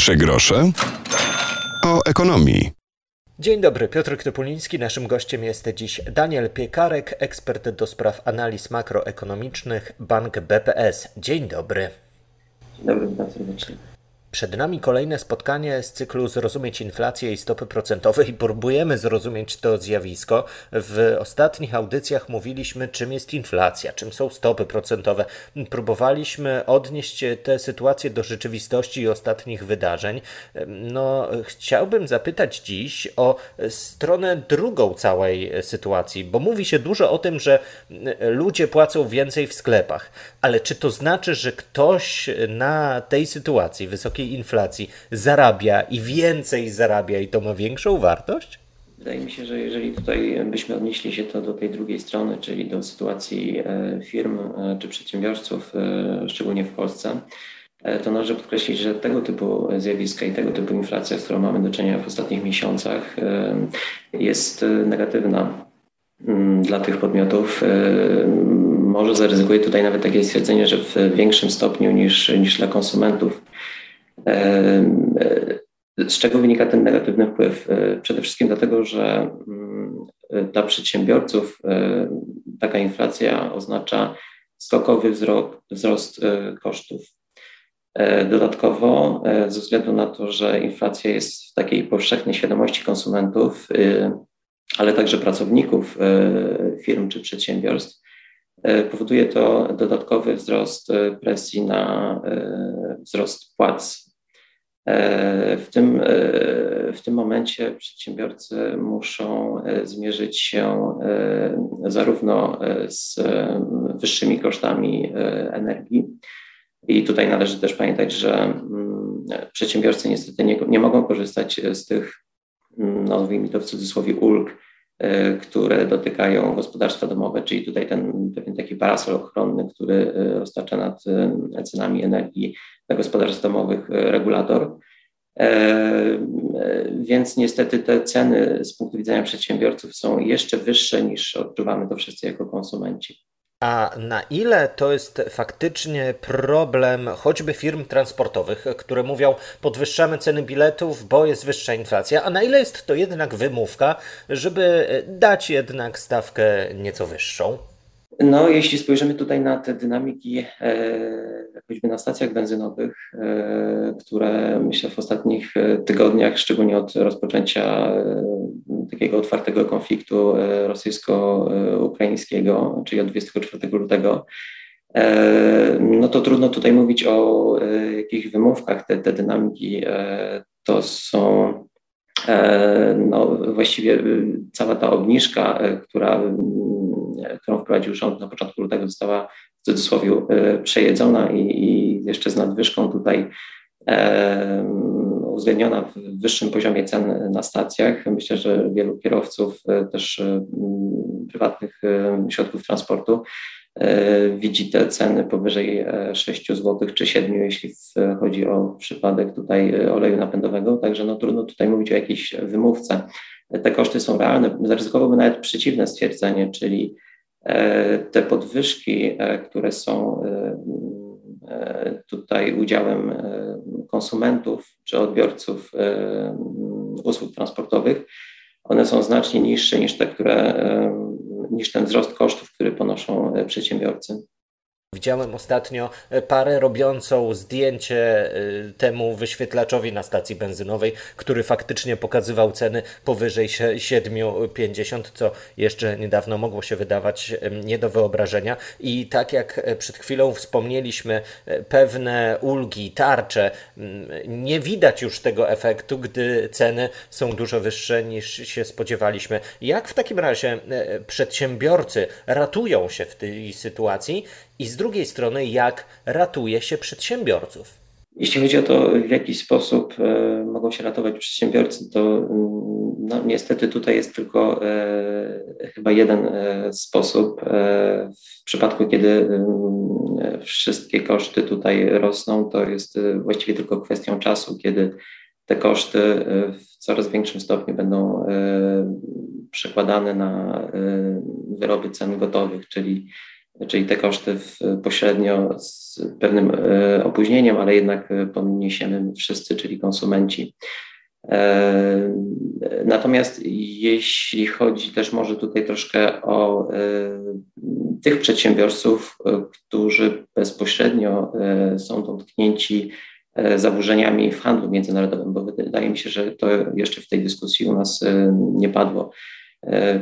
Trzy grosze o ekonomii. Dzień dobry, Piotr Topuliński. Naszym gościem jest dziś Daniel Piekarek, ekspert do spraw analiz makroekonomicznych, Bank BPS. Dzień dobry. Dzień dobry, witam serdecznie. Przed nami kolejne spotkanie z cyklu Zrozumieć inflację i stopy procentowe i próbujemy zrozumieć to zjawisko. W ostatnich audycjach mówiliśmy, czym jest inflacja, czym są stopy procentowe. Próbowaliśmy odnieść tę sytuację do rzeczywistości i ostatnich wydarzeń. No, chciałbym zapytać dziś o stronę drugą całej sytuacji, bo mówi się dużo o tym, że ludzie płacą więcej w sklepach, ale czy to znaczy, że ktoś na tej sytuacji wysokiej inflacji zarabia i więcej zarabia i to ma większą wartość? Wydaje mi się, że jeżeli tutaj byśmy odnieśli się to do tej drugiej strony, czyli do sytuacji e, firm e, czy przedsiębiorców, e, szczególnie w Polsce, to należy podkreślić, że tego typu zjawiska i tego typu inflacja, z którą mamy do czynienia w ostatnich miesiącach, jest negatywna mm, dla tych podmiotów. Może zaryzykuję tutaj nawet takie stwierdzenie, że w większym stopniu niż, niż dla konsumentów. Z czego wynika ten negatywny wpływ? E, przede wszystkim dlatego, że mm, dla przedsiębiorców e, taka inflacja oznacza skokowy wzrost e, kosztów. Dodatkowo, ze względu na to, że inflacja jest w takiej powszechnej świadomości konsumentów, ale także pracowników firm czy przedsiębiorstw, powoduje to dodatkowy wzrost presji na wzrost płac E, w tym, e, w tym momencie przedsiębiorcy muszą e, zmierzyć się zarówno z wyższymi kosztami energii. I tutaj należy też pamiętać, że przedsiębiorcy niestety nie, nie mogą korzystać z tych, nazwijmy to w cudzysłowie, ulg, które dotykają gospodarstwa domowe, czyli tutaj ten pewien taki parasol ochronny, który roztacza nad cenami energii dla gospodarstw domowych regulator. E, e, więc niestety te ceny z punktu widzenia przedsiębiorców są jeszcze wyższe niż odczuwamy to wszyscy jako konsumenci. A na ile to jest faktycznie problem choćby firm transportowych, które mówią, podwyższamy ceny biletów, bo jest wyższa inflacja, a na ile jest to jednak wymówka, żeby dać jednak stawkę nieco wyższą? No, jeśli spojrzymy tutaj na te dynamiki, e, choćby na stacjach benzynowych, e, które myślę w ostatnich e, tygodniach, szczególnie od rozpoczęcia e, takiego otwartego konfliktu e, rosyjsko-ukraińskiego, czyli od 24 lutego, e, no to trudno tutaj mówić o jakichś wymówkach. Te, te dynamiki to są no, właściwie cała ta obniżka, która którą wprowadził rząd na początku lutego, została w cudzysłowie e, przejedzona i, i jeszcze z nadwyżką tutaj e, uwzględniona w wyższym poziomie cen na stacjach. Myślę, że wielu kierowców e, też prywatnych środków transportu widzi te ceny powyżej 6 zł czy 7, jeśli chodzi o przypadek tutaj oleju napędowego. Także no, trudno tutaj mówić o jakiejś wymówce. Te koszty są realne. Zaryzykowałbym nawet przeciwne stwierdzenie, czyli E, te podwyżki, e, które są e, tutaj udziałem konsumentów czy odbiorców usług transportowych, one są znacznie niższe niż te, które, niż ten wzrost kosztów, który ponoszą przedsiębiorcy. Widziałem ostatnio e, parę robiącą zdjęcie e, temu wyświetlaczowi na stacji benzynowej, który faktycznie pokazywał ceny powyżej 7,50, co jeszcze niedawno mogło się wydawać nie do wyobrażenia. I tak jak e, przed chwilą wspomnieliśmy, pewne ulgi, tarcze, nie widać już tego efektu, gdy ceny są dużo wyższe niż się spodziewaliśmy. Jak w takim razie przedsiębiorcy ratują się w tej sytuacji i z drugiej strony, jak ratuje się przedsiębiorców. Jeśli chodzi o to, w jaki sposób e, mogą się ratować przedsiębiorcy, to mm, no, niestety tutaj jest tylko e, chyba jeden e, sposób. W przypadku, kiedy mm, wszystkie koszty tutaj rosną, to jest właściwie tylko kwestią czasu, kiedy te koszty w coraz większym stopniu będą przekładane na wyroby cen gotowych, czyli czyli te koszty pośrednio z pewnym opóźnieniem, ale jednak poniesiemy wszyscy, czyli konsumenci. Natomiast jeśli chodzi też może tutaj troszkę o tych przedsiębiorców, którzy bezpośrednio są dotknięci zaburzeniami w handlu międzynarodowym, bo wydaje mi się, że to jeszcze w tej dyskusji u nas nie padło.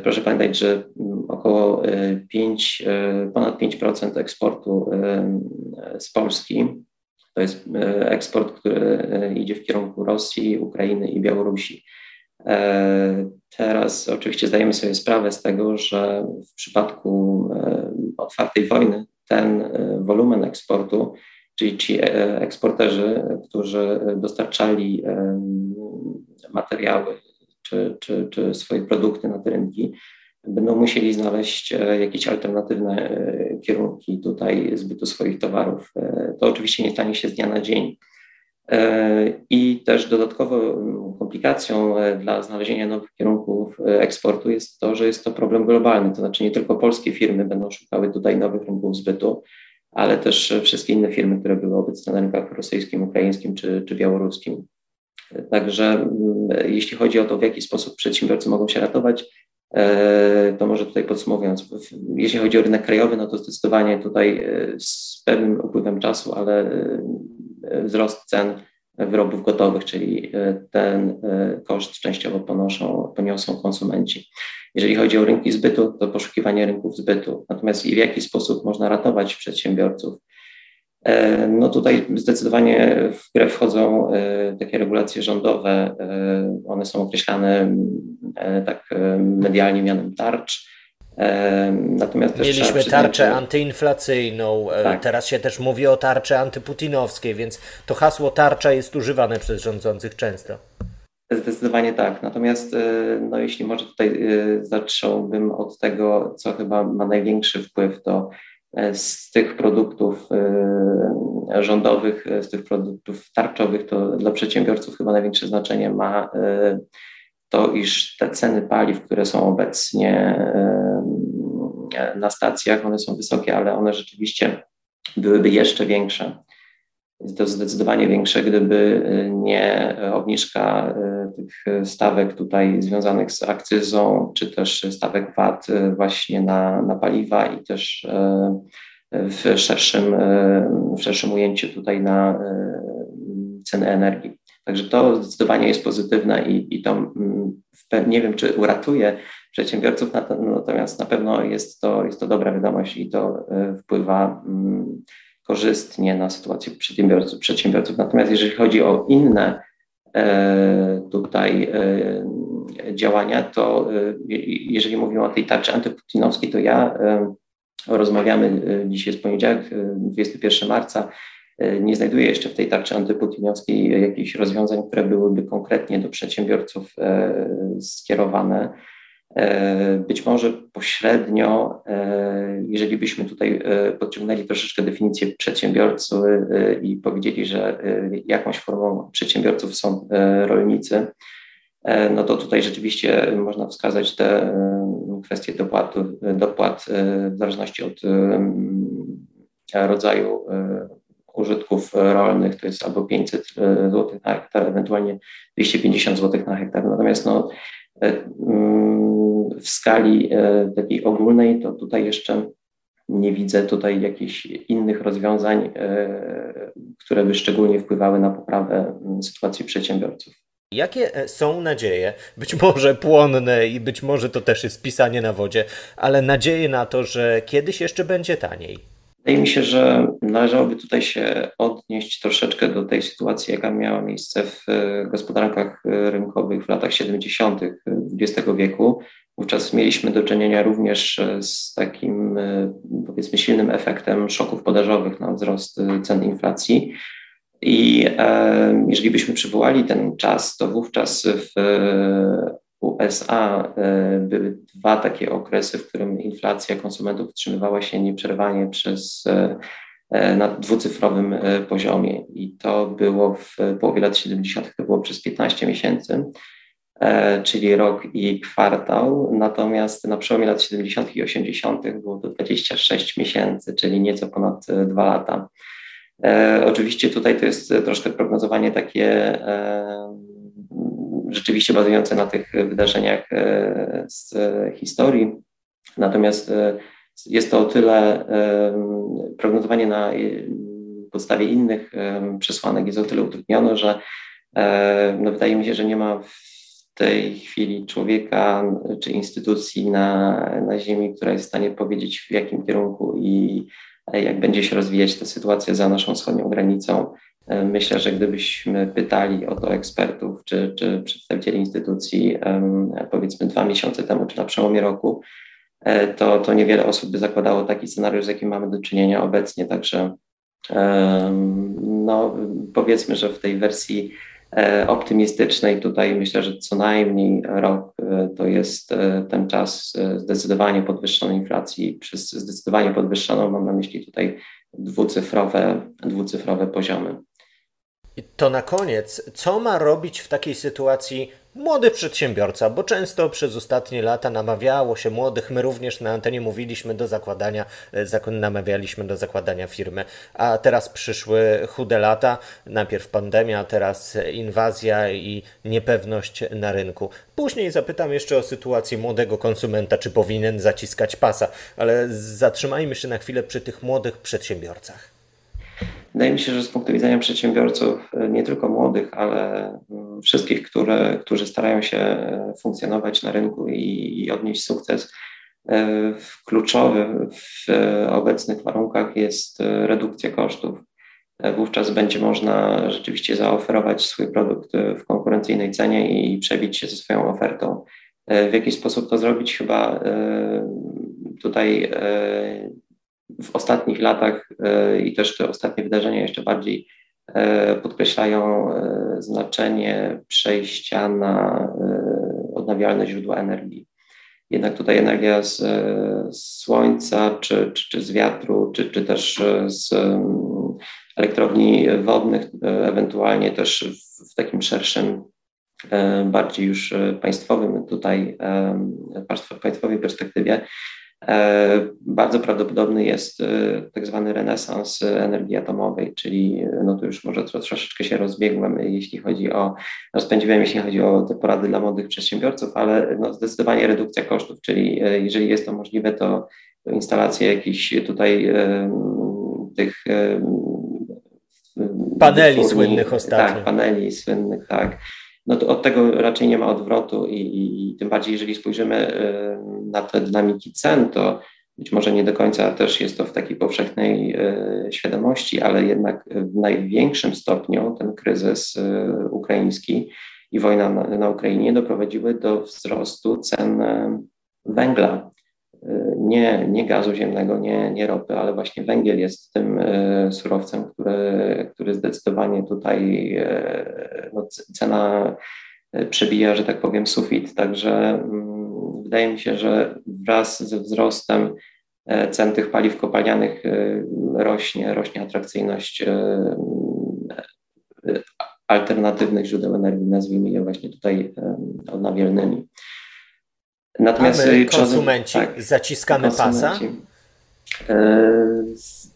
Proszę pamiętać, że około 5, ponad 5% eksportu z Polski to jest e, eksport, który e, idzie w kierunku Rosji, Ukrainy i Białorusi. E, teraz oczywiście zdajemy sobie sprawę z tego, że w przypadku otwartej wojny ten wolumen eksportu, czyli ci eksporterzy, którzy dostarczali materiały czy, czy, czy swoje produkty na te rynki, będą musieli znaleźć e, jakieś alternatywne e, kierunki tutaj zbytu swoich towarów. E, to oczywiście nie stanie się z dnia na dzień. I też dodatkową komplikacją dla znalezienia nowych kierunków eksportu jest to, że jest to problem globalny. To znaczy nie tylko polskie firmy będą szukały tutaj nowych rynków zbytu, ale też wszystkie inne firmy, które były obecne na rynkach rosyjskim, ukraińskim czy, czy białoruskim. Także jeśli chodzi o to, w jaki sposób przedsiębiorcy mogą się ratować, E, to może tutaj podsumowując, jeśli chodzi o rynek krajowy, no to zdecydowanie tutaj e, z pewnym upływem czasu, ale e, wzrost cen wyrobów gotowych, czyli ten koszt częściowo ponoszą, poniosą konsumenci. Jeżeli chodzi o rynki zbytu, to poszukiwanie rynków zbytu. Natomiast i w jaki sposób można ratować przedsiębiorców? E, no tutaj zdecydowanie w grę wchodzą e, takie regulacje rządowe. E, one są określane tak medialnie mianem tarcz. Natomiast Mieliśmy tarczę antyinflacyjną, tak. teraz się też mówi o tarczy antyputinowskiej, więc to hasło tarcza jest używane przez rządzących często. Zdecydowanie tak. Natomiast no, jeśli może tutaj zacząłbym od tego, co chyba ma największy wpływ, to z tych produktów e, rządowych, e, z tych produktów tarczowych, to dla przedsiębiorców chyba największe znaczenie ma to, iż te ceny paliw, które są obecnie na stacjach, one są wysokie, ale one rzeczywiście byłyby jeszcze większe to zdecydowanie większe, gdyby y, nie obniżka y, tych stawek tutaj związanych z akcyzą, czy też stawek VAT właśnie na, na paliwa i też w szerszym, w szerszym ujęciu tutaj na ceny energii. Także to zdecydowanie jest pozytywne i, i to mm, nie wiem, czy uratuje przedsiębiorców, natomiast na pewno jest to, jest to dobra wiadomość i to wpływa mm, korzystnie na sytuację przedsiębiorców. przedsiębiorców. Natomiast jeżeli chodzi o inne e, tutaj e, działania, to e, jeżeli mówimy o tej tarczy antyputinowskiej, to ja rozmawiamy, dzisiaj jest poniedziałek, 21 marca, nie znajduję jeszcze w tej tarczy antyputinowskiej jakichś rozwiązań, które byłyby konkretnie do przedsiębiorców skierowane. E, być może pośrednio, e, jeżeli byśmy tutaj e, podciągnęli troszeczkę definicję przedsiębiorcy i powiedzieli, że jakąś formą przedsiębiorców są rolnicy, no to tutaj rzeczywiście można wskazać te kwestie dopłat, dopłat w zależności od rodzaju użytków rolnych, to jest albo 500 zł na hektar, ewentualnie 250 zł na hektar. Natomiast no, w skali e, takiej ogólnej, to tutaj jeszcze nie widzę tutaj jakichś innych rozwiązań, e, które by szczególnie wpływały na poprawę sytuacji przedsiębiorców. Jakie e, są nadzieje, być może płonne i być może to też jest pisanie na wodzie, ale nadzieje na to, że kiedyś jeszcze będzie taniej? Wydaje mi się, że należałoby tutaj się odnieść troszeczkę do tej sytuacji, jaka miała miejsce w gospodarkach rynkowych w latach 70. XX wieku, Wówczas mieliśmy do czynienia również e, z takim, e, powiedzmy, silnym efektem szoków podażowych na wzrost e, cen inflacji. I e, jeżeli byśmy przywołali ten czas, to wówczas w USA były dwa takie okresy, w którym inflacja konsumentów utrzymywała się nieprzerwanie przez na dwucyfrowym poziomie. I to było w połowie lat 70., to było przez 15 miesięcy. czyli rok i kwartał. Natomiast na przełomie lat 70. i 80. było to 26 miesięcy, czyli nieco ponad dwa lata. Oczywiście tutaj to jest troszkę prognozowanie takie rzeczywiście bazujące na tych wydarzeniach z historii. Natomiast jest to o tyle prognozowanie na podstawie innych przesłanek jest o tyle utrudnione, że no wydaje mi się, że nie ma w tej chwili człowieka czy instytucji na, na Ziemi, która jest w stanie powiedzieć w jakim kierunku i jak będzie się rozwijać ta sytuacja za naszą wschodnią granicą. Myślę, że gdybyśmy pytali o to ekspertów czy, czy przedstawicieli instytucji, powiedzmy dwa miesiące temu, czy na przełomie roku, E, to, to niewiele osób by zakładało taki scenariusz, z jakim mamy do czynienia obecnie. Także no, powiedzmy, że w tej wersji e, optymistycznej tutaj myślę, że co najmniej rok e, to jest ten czas zdecydowanie podwyższonej inflacji. Przez zdecydowanie podwyższoną mam na myśli tutaj dwucyfrowe, dwucyfrowe poziomy. To na koniec, co ma robić w takiej sytuacji młody przedsiębiorca? Bo często przez ostatnie lata namawiało się młodych, my również na antenie mówiliśmy do zakładania, e, namawialiśmy do zakładania firmy, a teraz przyszły chude lata, najpierw pandemia, teraz inwazja i niepewność na rynku. Później zapytam jeszcze o sytuację młodego konsumenta, czy powinien zaciskać pasa, ale zatrzymajmy się na chwilę przy tych młodych przedsiębiorcach. Wydaje mi się, że z punktu widzenia przedsiębiorców, e, nie tylko młodych, ale mm, wszystkich, które, którzy starają się e, funkcjonować na rynku i, i odnieść sukces, e, kluczowy w obecnych warunkach jest redukcja kosztów. Wówczas będzie można rzeczywiście zaoferować swój produkt w konkurencyjnej cenie i przebić się ze swoją ofertą. W jaki sposób to zrobić? Chyba tutaj w ostatnich latach e, i też te ostatnie wydarzenia jeszcze bardziej e, podkreślają e, znaczenie przejścia na odnawialne źródła energii. Jednak tutaj energia z, z słońca, czy, czy, czy, z wiatru, czy, czy też z elektrowni wodnych, ewentualnie też w, takim szerszym, bardziej już państwowym tutaj, państwowej perspektywie, bardzo prawdopodobny jest e, tak zwany renesans energii atomowej, czyli e, no to już może troszeczkę się rozbiegłem, jeśli chodzi o, rozpędziłem, jeśli chodzi o te porady dla młodych przedsiębiorców, ale no zdecydowanie redukcja kosztów, czyli jeżeli jest to możliwe, to instalacje jakichś tutaj tych paneli słynnych ostatnio. Tak, paneli słynnych, tak no to od tego raczej nie ma odwrotu i, i, i tym bardziej, jeżeli spojrzymy y, na te dynamiki cen, to być może nie do końca też jest to w takiej powszechnej y, świadomości, ale jednak w największym stopniu ten kryzys y, ukraiński i wojna na, na Ukrainie doprowadziły do wzrostu cen węgla nie, nie gazu ziemnego, nie, nie ropy, ale właśnie węgiel jest tym e, surowcem, który, który zdecydowanie tutaj e, no, cena e, przebija, że tak powiem, sufit. Także mm, wydaje mi się, że wraz ze wzrostem cen tych paliw kopalnianych rośnie, rośnie atrakcyjność alternatywnych źródeł energii, nazwijmy je właśnie tutaj odnawialnymi. Natomiast A my, konsumenci, tak, zaciskamy konsumenci. pasa? E,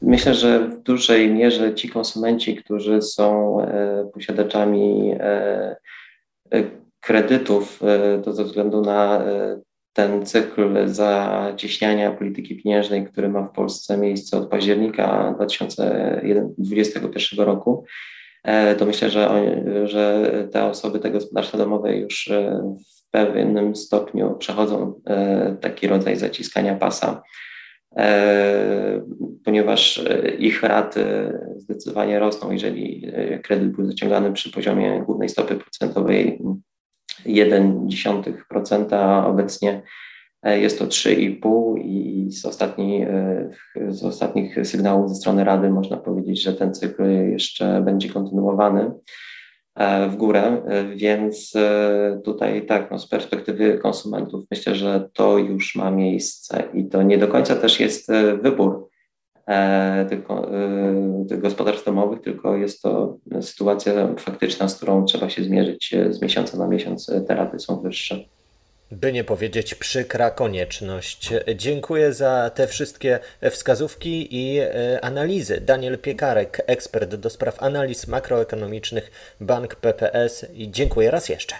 myślę, że w dużej mierze ci konsumenci, którzy są e, posiadaczami kredytów, to ze względu na ten cykl zacieśniania polityki pieniężnej, który ma w Polsce miejsce od października 2021 roku, to myślę, że, że te osoby, te gospodarstwa domowe już pewnym stopniu przechodzą e, taki rodzaj zaciskania pasa, e, ponieważ e, ich raty zdecydowanie rosną, jeżeli kredyt był zaciągany przy poziomie głównej stopy procentowej 1,1%, obecnie jest to 3,5 i z, ostatni, z ostatnich sygnałów ze strony Rady można powiedzieć, że ten cykl jeszcze będzie kontynuowany. E, w górę, e, więc e, tutaj tak, no z perspektywy konsumentów myślę, że to już ma miejsce i to nie do końca też jest wybór tylko, tych gospodarstw domowych, tylko jest to sytuacja faktyczna, z którą trzeba się zmierzyć z miesiąca na miesiąc. Te raty są wyższe by nie powiedzieć przykra konieczność. Dziękuję za te wszystkie wskazówki i e, analizy. Daniel Piekarek, ekspert do spraw analiz makroekonomicznych, Bank PPS i dziękuję raz jeszcze.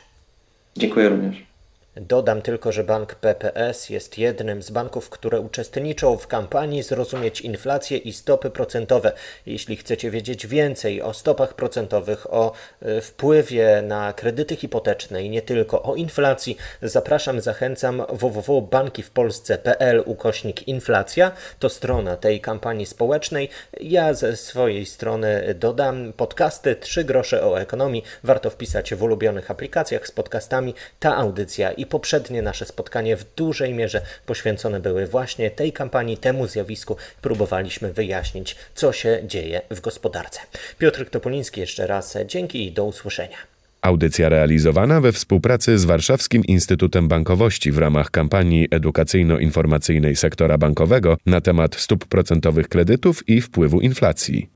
Dziękuję również. Dodam tylko, że bank PPS jest jednym z banków, które uczestniczą w kampanii Zrozumieć inflację i stopy procentowe. Jeśli chcecie wiedzieć więcej o stopach procentowych, o e, wpływie na kredyty hipoteczne i nie tylko o inflacji, zapraszam, zachęcam www.bankiwpolsce.pl ukośnik inflacja. To strona tej kampanii społecznej. Ja ze swojej strony dodam podcasty 3 grosze o ekonomii. Warto wpisać w ulubionych aplikacjach z podcastami. Ta audycja i poprzednie nasze spotkanie w dużej mierze poświęcone były właśnie tej kampanii, temu zjawisku. Próbowaliśmy wyjaśnić, co się dzieje w gospodarce. Piotr Topoliński jeszcze raz dzięki i do usłyszenia. Audycja realizowana we współpracy z Warszawskim Instytutem Bankowości w ramach kampanii edukacyjno-informacyjnej sektora bankowego na temat stóp procentowych kredytów i wpływu inflacji.